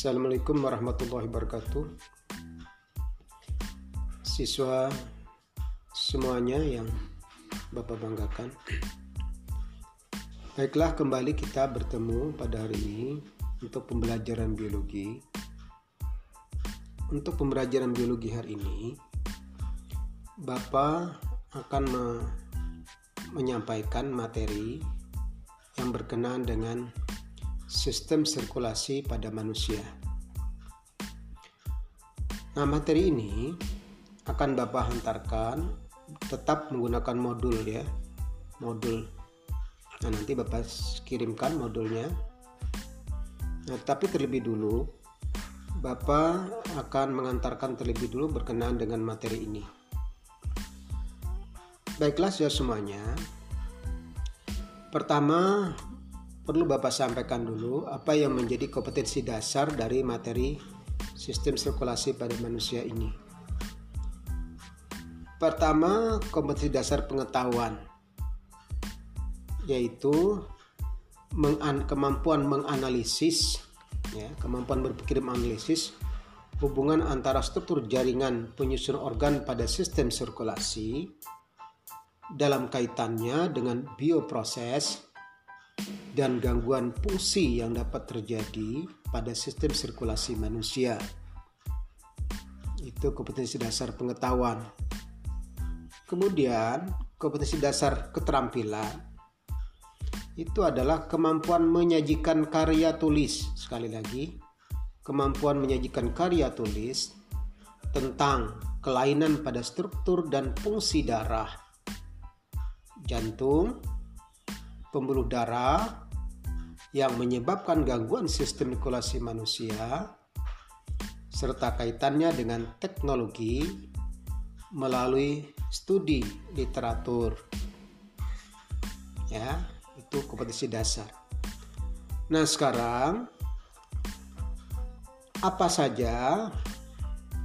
Assalamualaikum warahmatullahi wabarakatuh. Siswa semuanya yang Bapak banggakan. Baiklah kembali kita bertemu pada hari ini untuk pembelajaran biologi. Untuk pembelajaran biologi hari ini Bapak akan me menyampaikan materi yang berkenaan dengan sistem sirkulasi pada manusia. Nah, materi ini akan Bapak hantarkan tetap menggunakan modul ya. Modul. Nah, nanti Bapak kirimkan modulnya. Nah, tapi terlebih dulu Bapak akan mengantarkan terlebih dulu berkenaan dengan materi ini. Baiklah ya semuanya. Pertama, perlu Bapak sampaikan dulu apa yang menjadi kompetensi dasar dari materi sistem sirkulasi pada manusia ini. Pertama, kompetensi dasar pengetahuan yaitu kemampuan menganalisis ya, kemampuan berpikir menganalisis hubungan antara struktur jaringan penyusun organ pada sistem sirkulasi dalam kaitannya dengan bioproses dan gangguan fungsi yang dapat terjadi pada sistem sirkulasi manusia. Itu kompetensi dasar pengetahuan. Kemudian, kompetensi dasar keterampilan itu adalah kemampuan menyajikan karya tulis. Sekali lagi, kemampuan menyajikan karya tulis tentang kelainan pada struktur dan fungsi darah, jantung, pembuluh darah yang menyebabkan gangguan sistem sirkulasi manusia serta kaitannya dengan teknologi melalui studi literatur. Ya, itu kompetensi dasar. Nah, sekarang apa saja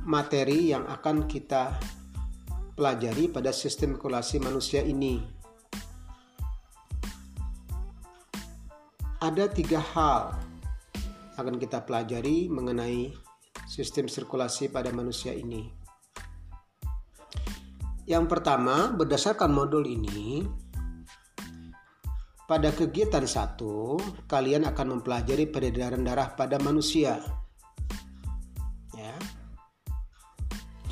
materi yang akan kita pelajari pada sistem sirkulasi manusia ini? Ada tiga hal akan kita pelajari mengenai sistem sirkulasi pada manusia ini. Yang pertama, berdasarkan modul ini, pada kegiatan satu, kalian akan mempelajari peredaran darah pada manusia. Ya.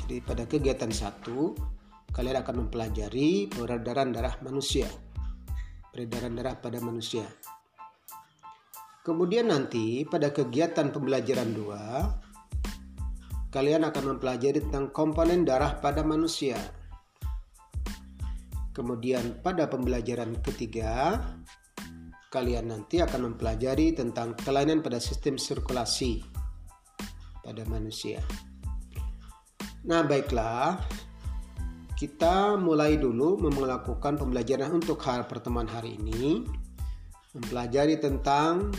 Jadi pada kegiatan satu, kalian akan mempelajari peredaran darah manusia. Peredaran darah pada manusia. Kemudian nanti pada kegiatan pembelajaran 2 kalian akan mempelajari tentang komponen darah pada manusia. Kemudian pada pembelajaran ketiga kalian nanti akan mempelajari tentang kelainan pada sistem sirkulasi pada manusia. Nah, baiklah. Kita mulai dulu melakukan pembelajaran untuk hal pertemuan hari ini mempelajari tentang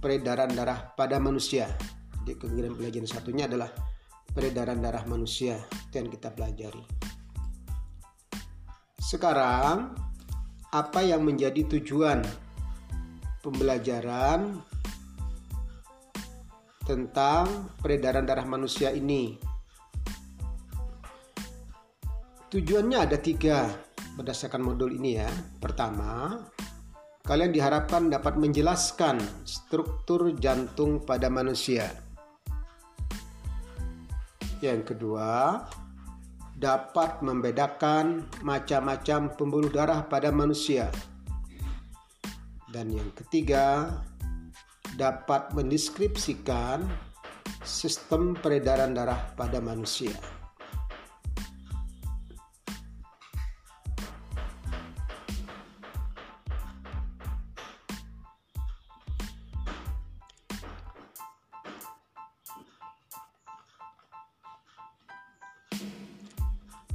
peredaran darah pada manusia. Jadi kegiatan pelajaran satunya adalah peredaran darah manusia itu yang kita pelajari. Sekarang apa yang menjadi tujuan pembelajaran tentang peredaran darah manusia ini? Tujuannya ada tiga berdasarkan modul ini ya. Pertama, kalian diharapkan dapat menjelaskan struktur jantung pada manusia. Yang kedua, dapat membedakan macam-macam pembuluh darah pada manusia. Dan yang ketiga, dapat mendeskripsikan sistem peredaran darah pada manusia.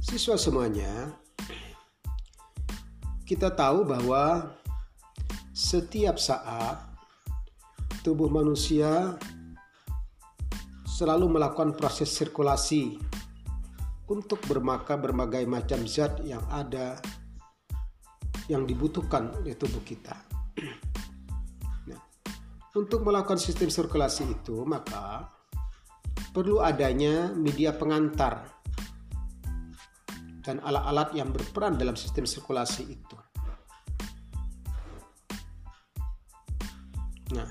Siswa semuanya, kita tahu bahwa setiap saat tubuh manusia selalu melakukan proses sirkulasi untuk bermaka berbagai macam zat yang ada yang dibutuhkan oleh tubuh kita. Nah, Untuk melakukan sistem sirkulasi itu, maka perlu adanya media pengantar dan alat-alat yang berperan dalam sistem sirkulasi itu. Nah,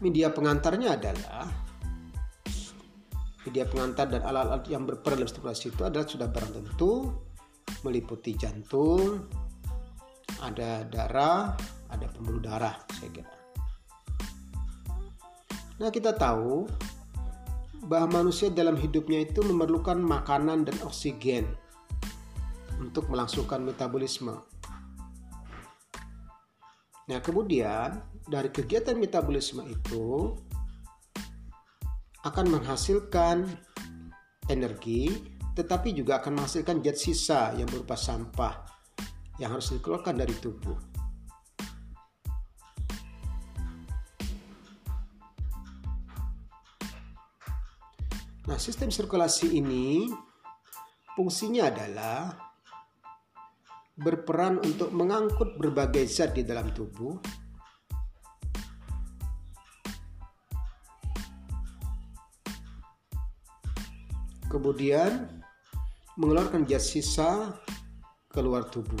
media pengantarnya adalah media pengantar dan alat-alat yang berperan dalam sirkulasi itu adalah sudah barang tentu meliputi jantung, ada darah, ada pembuluh darah, saya kira. Nah, kita tahu bahwa manusia dalam hidupnya itu memerlukan makanan dan oksigen untuk melangsungkan metabolisme. Nah, kemudian dari kegiatan metabolisme itu akan menghasilkan energi, tetapi juga akan menghasilkan zat sisa yang berupa sampah yang harus dikeluarkan dari tubuh. Nah, sistem sirkulasi ini fungsinya adalah berperan untuk mengangkut berbagai zat di dalam tubuh kemudian mengeluarkan zat sisa keluar tubuh.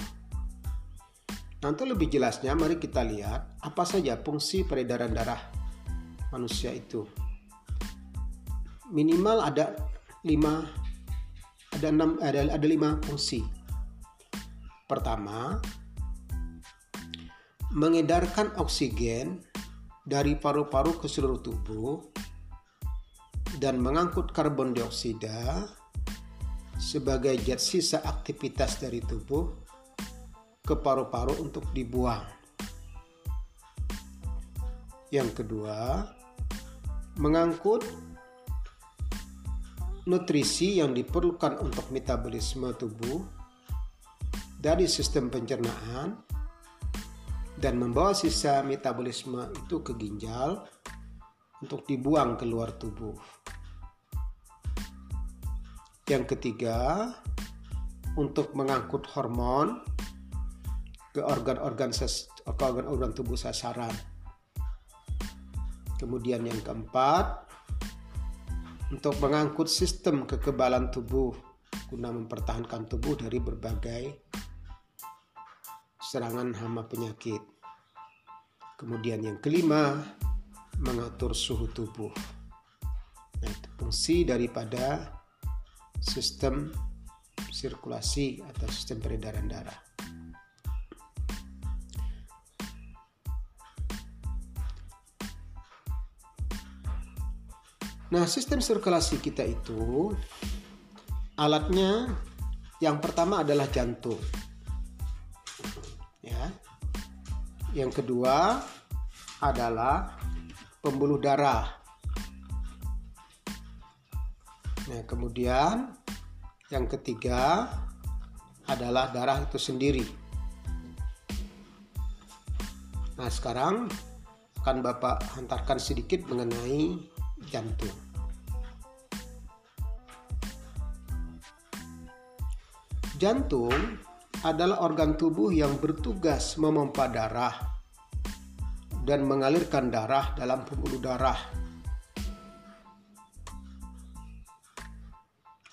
Nanti lebih jelasnya mari kita lihat apa saja fungsi peredaran darah manusia itu minimal ada lima ada enam ada ada lima fungsi. Pertama, mengedarkan oksigen dari paru-paru ke seluruh tubuh dan mengangkut karbon dioksida sebagai zat sisa aktivitas dari tubuh ke paru-paru untuk dibuang. Yang kedua, mengangkut nutrisi yang diperlukan untuk metabolisme tubuh dari sistem pencernaan dan membawa sisa metabolisme itu ke ginjal untuk dibuang keluar tubuh. Yang ketiga, untuk mengangkut hormon ke organ-organ organ-organ tubuh sasaran. Kemudian yang keempat, untuk mengangkut sistem kekebalan tubuh guna mempertahankan tubuh dari berbagai serangan hama penyakit. Kemudian yang kelima, mengatur suhu tubuh. Nah, itu fungsi daripada sistem sirkulasi atau sistem peredaran darah. Nah, sistem sirkulasi kita itu alatnya yang pertama adalah jantung. Yang kedua adalah pembuluh darah. Nah, kemudian yang ketiga adalah darah itu sendiri. Nah, sekarang akan Bapak hantarkan sedikit mengenai jantung. Jantung adalah organ tubuh yang bertugas memompa darah dan mengalirkan darah dalam pembuluh darah.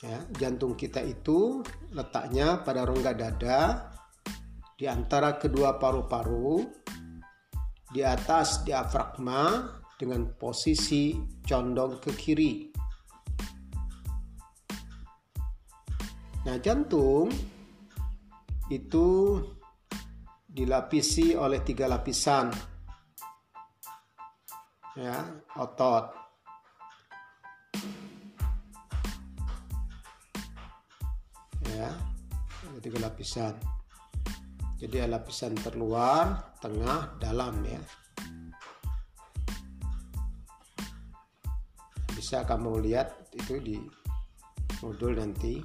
Ya, jantung kita itu letaknya pada rongga dada di antara kedua paru-paru di atas diafragma dengan posisi condong ke kiri. Nah, jantung itu dilapisi oleh tiga lapisan. Ya, otot. Ya, ada tiga lapisan. Jadi lapisan terluar, tengah, dalam ya. bisa kamu lihat itu di modul nanti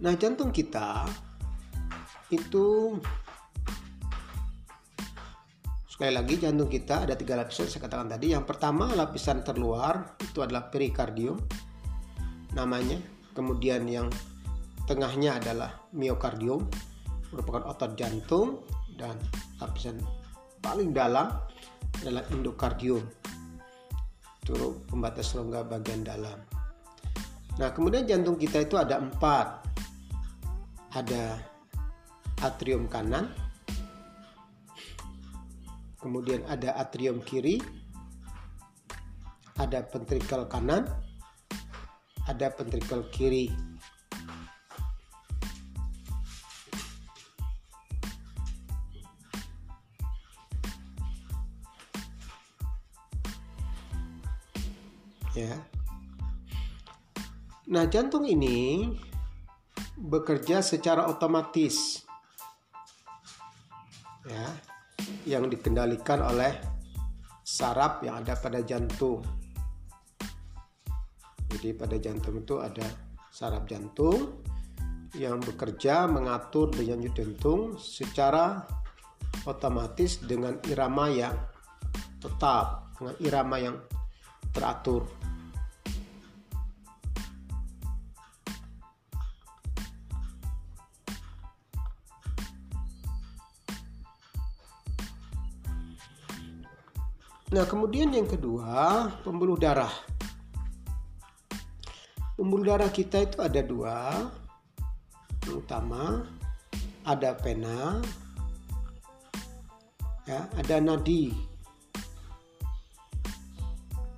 Nah, jantung kita itu sekali lagi jantung kita ada tiga lapisan saya katakan tadi. Yang pertama lapisan terluar itu adalah perikardium namanya. Kemudian yang tengahnya adalah miokardium merupakan otot jantung dan lapisan paling dalam adalah endokardium. Itu pembatas rongga bagian dalam. Nah kemudian jantung kita itu ada empat ada atrium kanan. Kemudian ada atrium kiri. Ada ventrikel kanan. Ada ventrikel kiri. Ya. Nah, jantung ini bekerja secara otomatis. Ya, yang dikendalikan oleh saraf yang ada pada jantung. Jadi pada jantung itu ada saraf jantung yang bekerja mengatur denyut jantung secara otomatis dengan irama yang tetap, dengan irama yang teratur. Nah, kemudian yang kedua, pembuluh darah. Pembuluh darah kita itu ada dua, utama ada pena, ya, ada nadi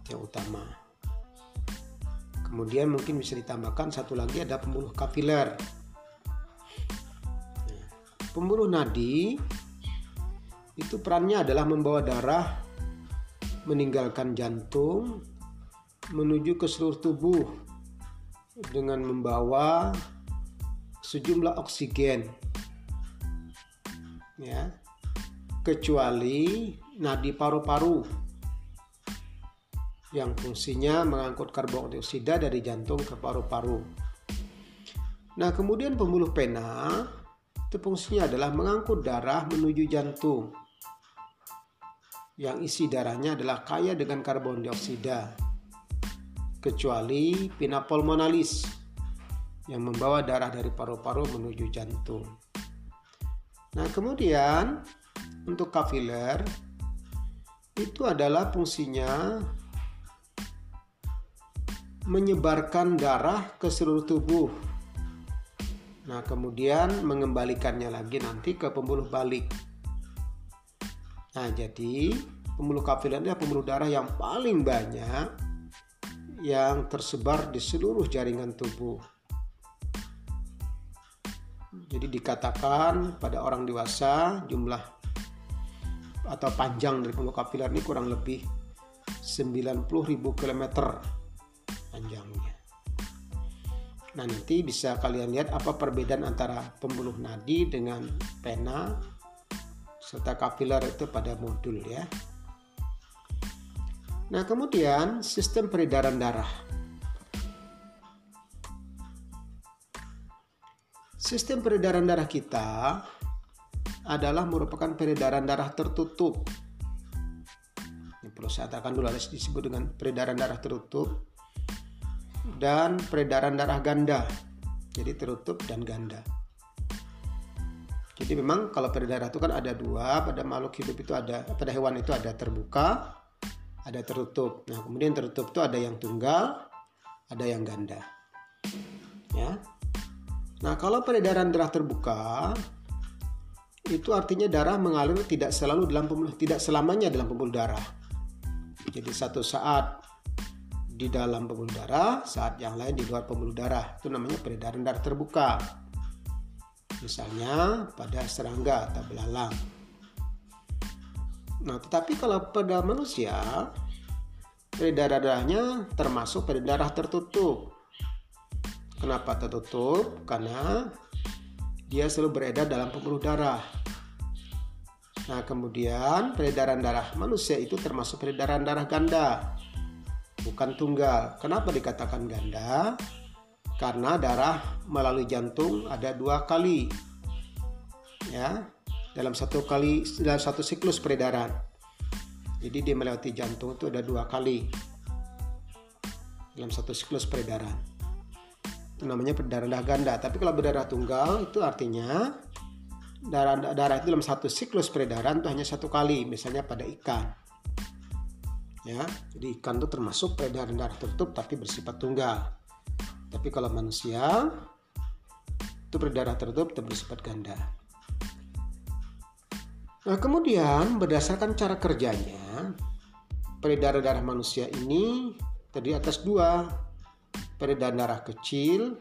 yang utama. Kemudian mungkin bisa ditambahkan satu lagi ada pembuluh kapiler. Pembuluh nadi itu perannya adalah membawa darah meninggalkan jantung menuju ke seluruh tubuh dengan membawa sejumlah oksigen ya kecuali nadi paru-paru yang fungsinya mengangkut karbon dioksida dari jantung ke paru-paru. Nah, kemudian pembuluh pena itu fungsinya adalah mengangkut darah menuju jantung yang isi darahnya adalah kaya dengan karbon dioksida kecuali pina pulmonalis yang membawa darah dari paru-paru menuju jantung. Nah, kemudian untuk kapiler itu adalah fungsinya menyebarkan darah ke seluruh tubuh. Nah, kemudian mengembalikannya lagi nanti ke pembuluh balik. Nah, jadi pembuluh kapiler adalah pembuluh darah yang paling banyak yang tersebar di seluruh jaringan tubuh. Jadi dikatakan pada orang dewasa jumlah atau panjang dari pembuluh kapiler ini kurang lebih 90.000 km panjangnya. Nah nanti bisa kalian lihat apa perbedaan antara pembuluh nadi dengan pena serta kapiler itu pada modul ya. Nah, kemudian sistem peredaran darah. Sistem peredaran darah kita adalah merupakan peredaran darah tertutup. Ini perlu saya katakan dulu harus disebut dengan peredaran darah tertutup dan peredaran darah ganda. Jadi tertutup dan ganda. Jadi memang kalau darah itu kan ada dua, pada makhluk hidup itu ada, pada hewan itu ada terbuka, ada tertutup. Nah kemudian tertutup itu ada yang tunggal, ada yang ganda. Ya. Nah kalau peredaran darah terbuka, itu artinya darah mengalir tidak selalu dalam pembuluh, tidak selamanya dalam pembuluh darah. Jadi satu saat di dalam pembuluh darah, saat yang lain di luar pembuluh darah. Itu namanya peredaran darah terbuka misalnya pada serangga atau belalang. Nah, tetapi kalau pada manusia, peredaran darahnya termasuk peredaran darah tertutup. Kenapa tertutup? Karena dia selalu beredar dalam pembuluh darah. Nah, kemudian peredaran darah manusia itu termasuk peredaran darah ganda, bukan tunggal. Kenapa dikatakan ganda? Karena darah melalui jantung ada dua kali ya. Dalam satu kali dalam satu siklus peredaran. Jadi dia melewati jantung itu ada dua kali. Dalam satu siklus peredaran. Itu namanya berdarah ganda. Tapi kalau berdarah tunggal itu artinya darah darah itu dalam satu siklus peredaran itu hanya satu kali misalnya pada ikan. Ya jadi ikan itu termasuk peredaran darah tertutup tapi bersifat tunggal tapi kalau manusia itu berdarah tertutup dan bersifat ganda nah kemudian berdasarkan cara kerjanya peredaran darah manusia ini terdiri atas dua peredaran darah kecil,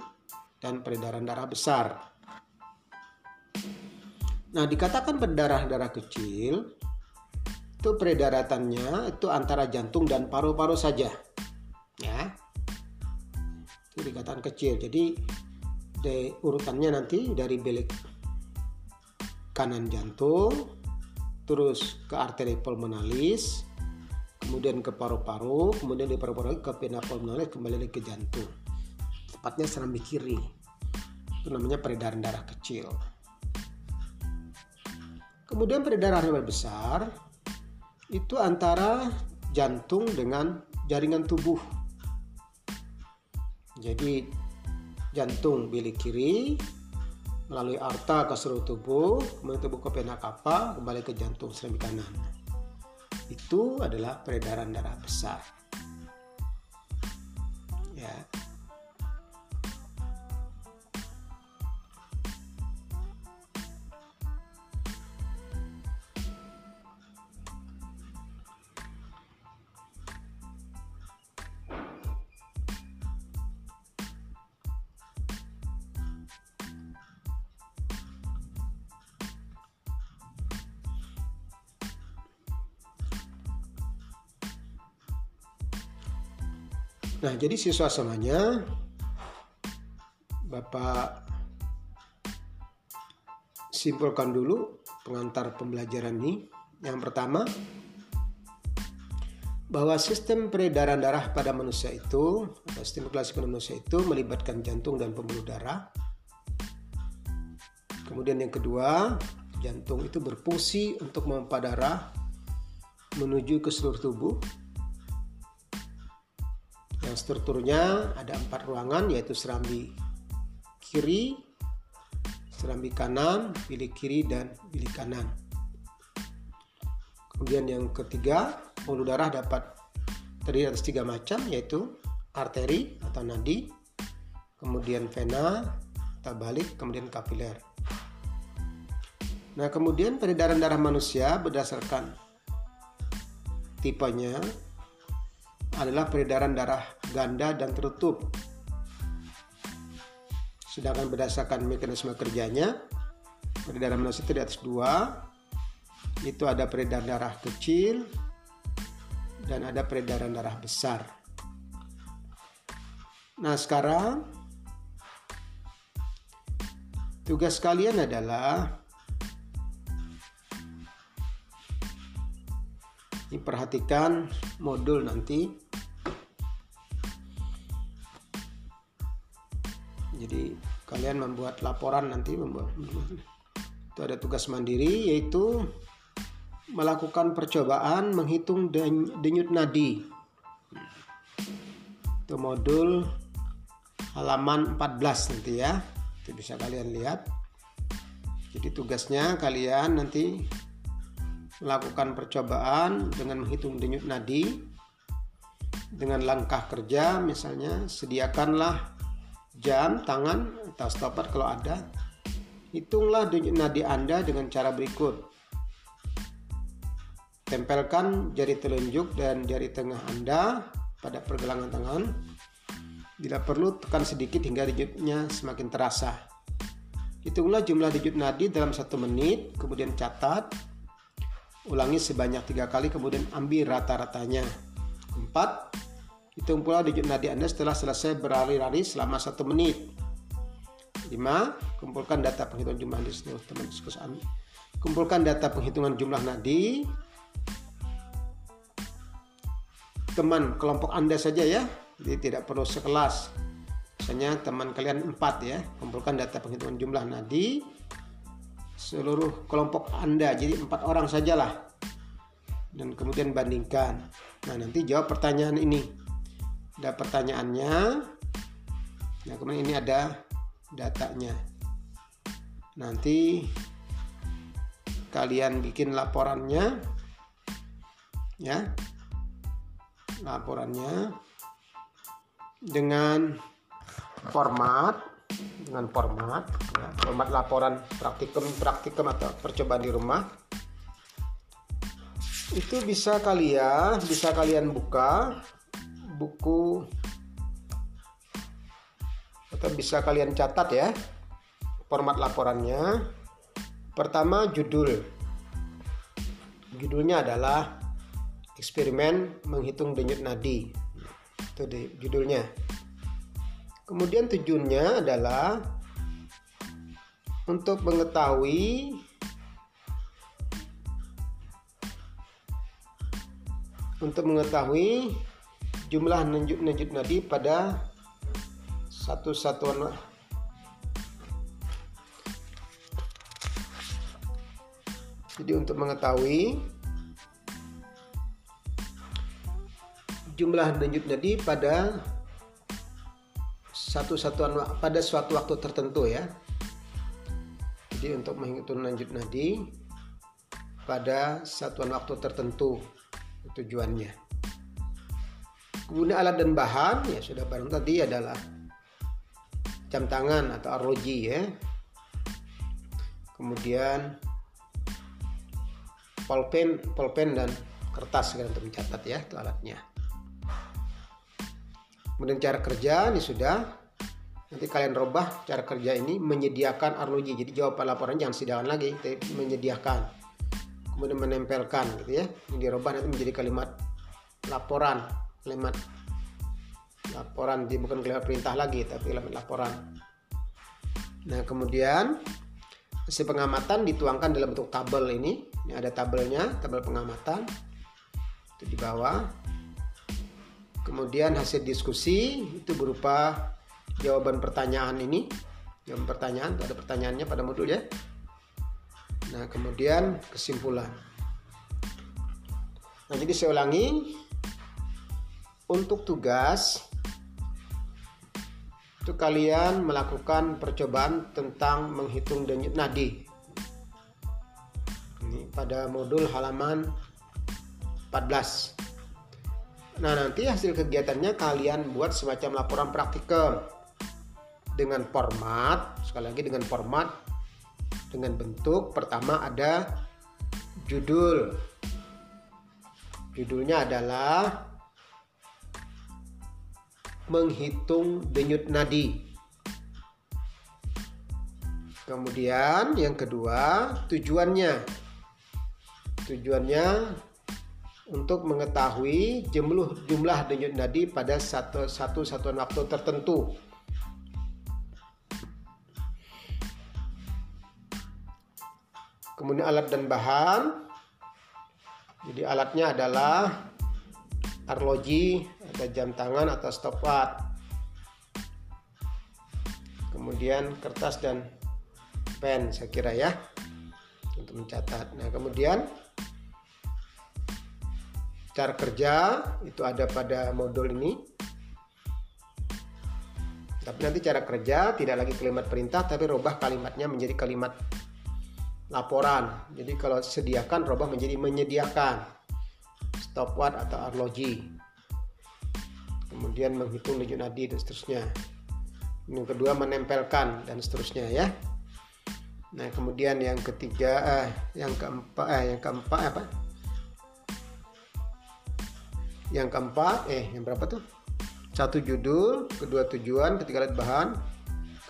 dan peredaran darah besar. Nah, dikatakan peredaran darah kecil itu peredaratannya itu antara jantung dan paru-paru saja. Itu dikatakan kecil. Jadi de, urutannya nanti dari belik kanan jantung terus ke arteri pulmonalis kemudian ke paru-paru, kemudian di paru-paru ke vena pulmonalis, kembali lagi ke jantung. Tepatnya serambi kiri. Itu namanya peredaran darah kecil. Kemudian peredaran darah besar itu antara jantung dengan jaringan tubuh. Jadi jantung bilik kiri melalui arta ke seluruh tubuh, kemudian tubuh ke vena cava, kembali ke jantung serambi kanan itu adalah peredaran darah besar. Jadi siswa semuanya Bapak simpulkan dulu pengantar pembelajaran ini. Yang pertama, bahwa sistem peredaran darah pada manusia itu, atau sistem klasik manusia itu melibatkan jantung dan pembuluh darah. Kemudian yang kedua, jantung itu berfungsi untuk memompa darah menuju ke seluruh tubuh strukturnya ada empat ruangan yaitu serambi kiri, serambi kanan, bilik kiri dan bilik kanan. Kemudian yang ketiga, pembuluh darah dapat terdiri atas tiga macam yaitu arteri atau nadi, kemudian vena atau balik, kemudian kapiler. Nah, kemudian peredaran darah manusia berdasarkan tipenya adalah peredaran darah ganda dan tertutup. Sedangkan berdasarkan mekanisme kerjanya, peredaran manusia itu di atas dua, itu ada peredaran darah kecil dan ada peredaran darah besar. Nah sekarang tugas kalian adalah diperhatikan modul nanti jadi kalian membuat laporan nanti membuat itu ada tugas mandiri yaitu melakukan percobaan menghitung denyut nadi. Itu modul halaman 14 nanti ya. Itu bisa kalian lihat. Jadi tugasnya kalian nanti melakukan percobaan dengan menghitung denyut nadi. Dengan langkah kerja misalnya sediakanlah jam tangan atau stopwatch kalau ada. Hitunglah denyut nadi Anda dengan cara berikut. Tempelkan jari telunjuk dan jari tengah Anda pada pergelangan tangan. Bila perlu tekan sedikit hingga denyutnya semakin terasa. Hitunglah jumlah denyut nadi dalam satu menit kemudian catat. Ulangi sebanyak tiga kali kemudian ambil rata-ratanya. Empat, hitung pula denyut nadi Anda setelah selesai berlari-lari selama satu menit. Lima, kumpulkan data penghitungan jumlah nadi seluruh teman diskusi Anda. Kumpulkan data penghitungan jumlah nadi teman kelompok Anda saja ya. Jadi tidak perlu sekelas. Misalnya teman kalian empat ya. Kumpulkan data penghitungan jumlah nadi seluruh kelompok Anda. Jadi empat orang sajalah. Dan kemudian bandingkan. Nah nanti jawab pertanyaan ini. Ada pertanyaannya. Nah, kemudian ini ada datanya. Nanti kalian bikin laporannya ya. Laporannya dengan format dengan format ya, format laporan praktikum praktikum atau percobaan di rumah itu bisa kalian bisa kalian buka buku. Atau bisa kalian catat ya format laporannya. Pertama judul. Judulnya adalah eksperimen menghitung denyut nadi. Itu di judulnya. Kemudian tujuannya adalah untuk mengetahui untuk mengetahui jumlah nenjuk-nenjuk nadi pada satu satuan jadi untuk mengetahui jumlah denyut nadi pada satu satuan pada suatu waktu tertentu ya. Jadi untuk menghitung lanjut nadi pada satuan waktu tertentu tujuannya. Kemudian alat dan bahan ya sudah barang tadi adalah jam tangan atau arloji ya. Kemudian pulpen, pulpen dan kertas segala untuk mencatat ya itu alatnya. Kemudian cara kerja ini sudah. Nanti kalian robah cara kerja ini menyediakan arloji jadi jawaban laporan jangan sidangan lagi tapi menyediakan. Kemudian menempelkan gitu ya. Ini dirubah nanti menjadi kalimat laporan kalimat laporan di bukan kalimat perintah lagi tapi kalimat laporan. Nah kemudian hasil pengamatan dituangkan dalam bentuk tabel ini. Ini ada tabelnya tabel pengamatan. Itu di bawah. Kemudian hasil diskusi itu berupa jawaban pertanyaan ini. Jawaban pertanyaan ada pertanyaannya pada modul ya. Nah kemudian kesimpulan. Nah jadi saya ulangi untuk tugas itu kalian melakukan percobaan tentang menghitung denyut nadi. Ini pada modul halaman 14 nah nanti hasil kegiatannya kalian buat semacam laporan praktikum dengan format sekali lagi dengan format dengan bentuk. Pertama ada judul. Judulnya adalah menghitung denyut nadi. Kemudian yang kedua tujuannya. Tujuannya untuk mengetahui jumlah jumlah denyut nadi pada satu, satu satuan waktu tertentu. Kemudian alat dan bahan. Jadi alatnya adalah arloji ada jam tangan atau stopwatch kemudian kertas dan pen saya kira ya untuk mencatat nah kemudian cara kerja itu ada pada modul ini tapi nanti cara kerja tidak lagi kalimat perintah tapi rubah kalimatnya menjadi kalimat laporan. Jadi kalau sediakan robah menjadi menyediakan stopwatch atau arloji. Kemudian menghitung denyut nadi dan seterusnya. Yang kedua menempelkan dan seterusnya ya. Nah kemudian yang ketiga, eh, yang keempat, eh, yang keempat apa? Yang keempat, eh yang berapa tuh? Satu judul, kedua tujuan, ketiga alat bahan,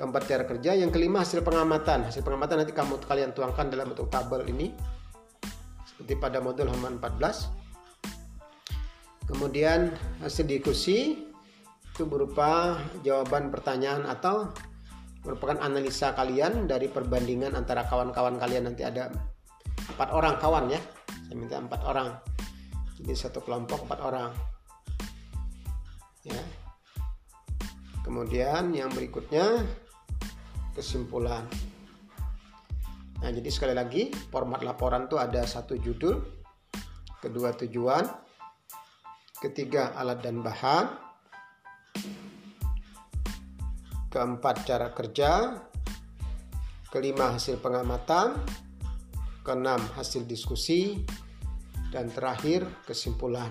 keempat cara kerja yang kelima hasil pengamatan hasil pengamatan nanti kamu kalian tuangkan dalam bentuk tabel ini seperti pada modul halaman 14 kemudian hasil diskusi itu berupa jawaban pertanyaan atau merupakan analisa kalian dari perbandingan antara kawan-kawan kalian. Nanti ada empat orang kawan ya. Saya minta empat orang. Jadi satu kelompok empat orang. Ya. Kemudian yang berikutnya kesimpulan. Nah, jadi sekali lagi format laporan itu ada satu judul, kedua tujuan, ketiga alat dan bahan, keempat cara kerja, kelima hasil pengamatan, keenam hasil diskusi, dan terakhir kesimpulan.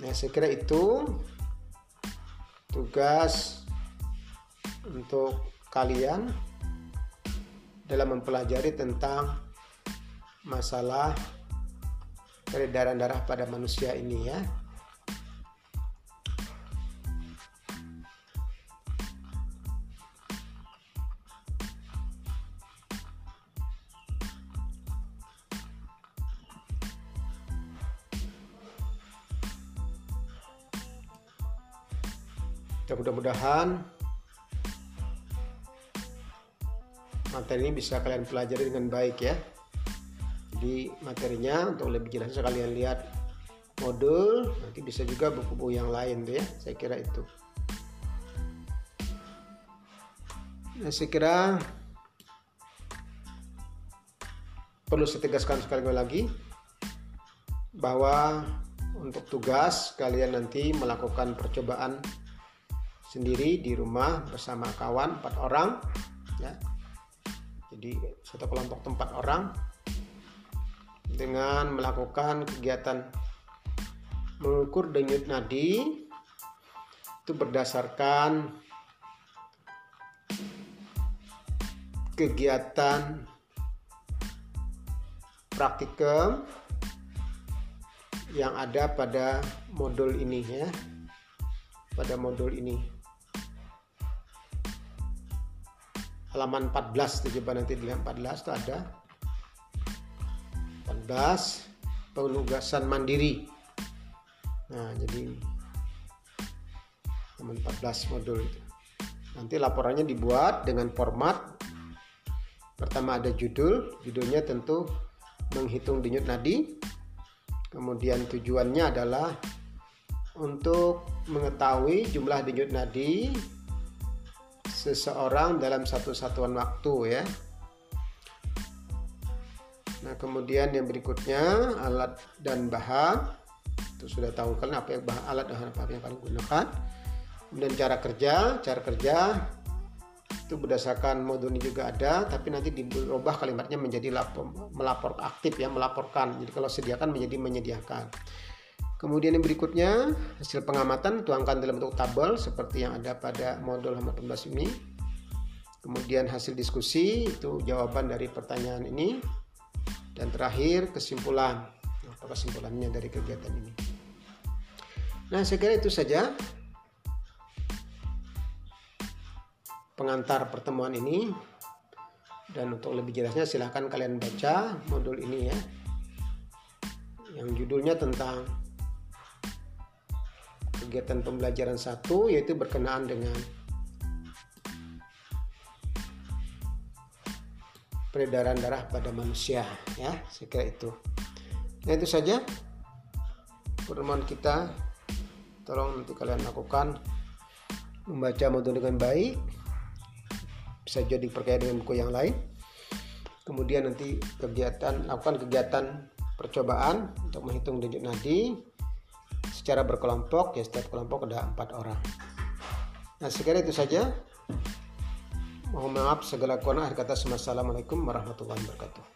Nah, saya kira itu tugas untuk kalian dalam mempelajari tentang masalah peredaran darah pada manusia ini ya. Ya, mudah-mudahan materi ini bisa kalian pelajari dengan baik ya. Jadi materinya untuk lebih jelas kalian lihat modul, nanti bisa juga buku-buku yang lain tuh ya. Saya kira itu. Nah, saya kira perlu saya tegaskan sekali lagi bahwa untuk tugas kalian nanti melakukan percobaan sendiri di rumah bersama kawan empat orang ya jadi satu kelompok tempat orang dengan melakukan kegiatan mengukur denyut nadi itu berdasarkan kegiatan praktikum yang ada pada modul ini ya pada modul ini. Halaman 14 tuh coba nanti dilihat 14 itu ada. 14 penugasan mandiri. Nah jadi halaman 14 modul itu. Nanti laporannya dibuat dengan format. Pertama ada judul judulnya tentu menghitung denyut nadi. Kemudian tujuannya adalah untuk mengetahui jumlah denyut nadi seseorang dalam satu satuan waktu ya. Nah, kemudian yang berikutnya alat dan bahan. Itu sudah tahu kan apa yang bahan alat dan apa yang kalian gunakan. Kemudian cara kerja, cara kerja itu berdasarkan modul ini juga ada, tapi nanti dirubah kalimatnya menjadi lapor, melapor aktif ya, melaporkan. Jadi kalau sediakan menjadi menyediakan. Kemudian yang berikutnya, hasil pengamatan tuangkan dalam bentuk tabel seperti yang ada pada modul halaman 18 ini. Kemudian hasil diskusi itu jawaban dari pertanyaan ini. Dan terakhir kesimpulan. Apa kesimpulannya dari kegiatan ini? Nah, saya kira itu saja pengantar pertemuan ini. Dan untuk lebih jelasnya silahkan kalian baca modul ini ya. Yang judulnya tentang kegiatan pembelajaran satu yaitu berkenaan dengan peredaran darah pada manusia ya saya itu. Nah itu saja pertemuan kita. Tolong nanti kalian lakukan membaca modul dengan baik bisa jadi perkaya dengan buku yang lain. Kemudian nanti kegiatan lakukan kegiatan percobaan untuk menghitung denyut nadi. Secara berkelompok ya setiap kelompok ada empat orang. Nah sekira itu saja mohon maaf segala kurang akhir kata assalamualaikum warahmatullahi wabarakatuh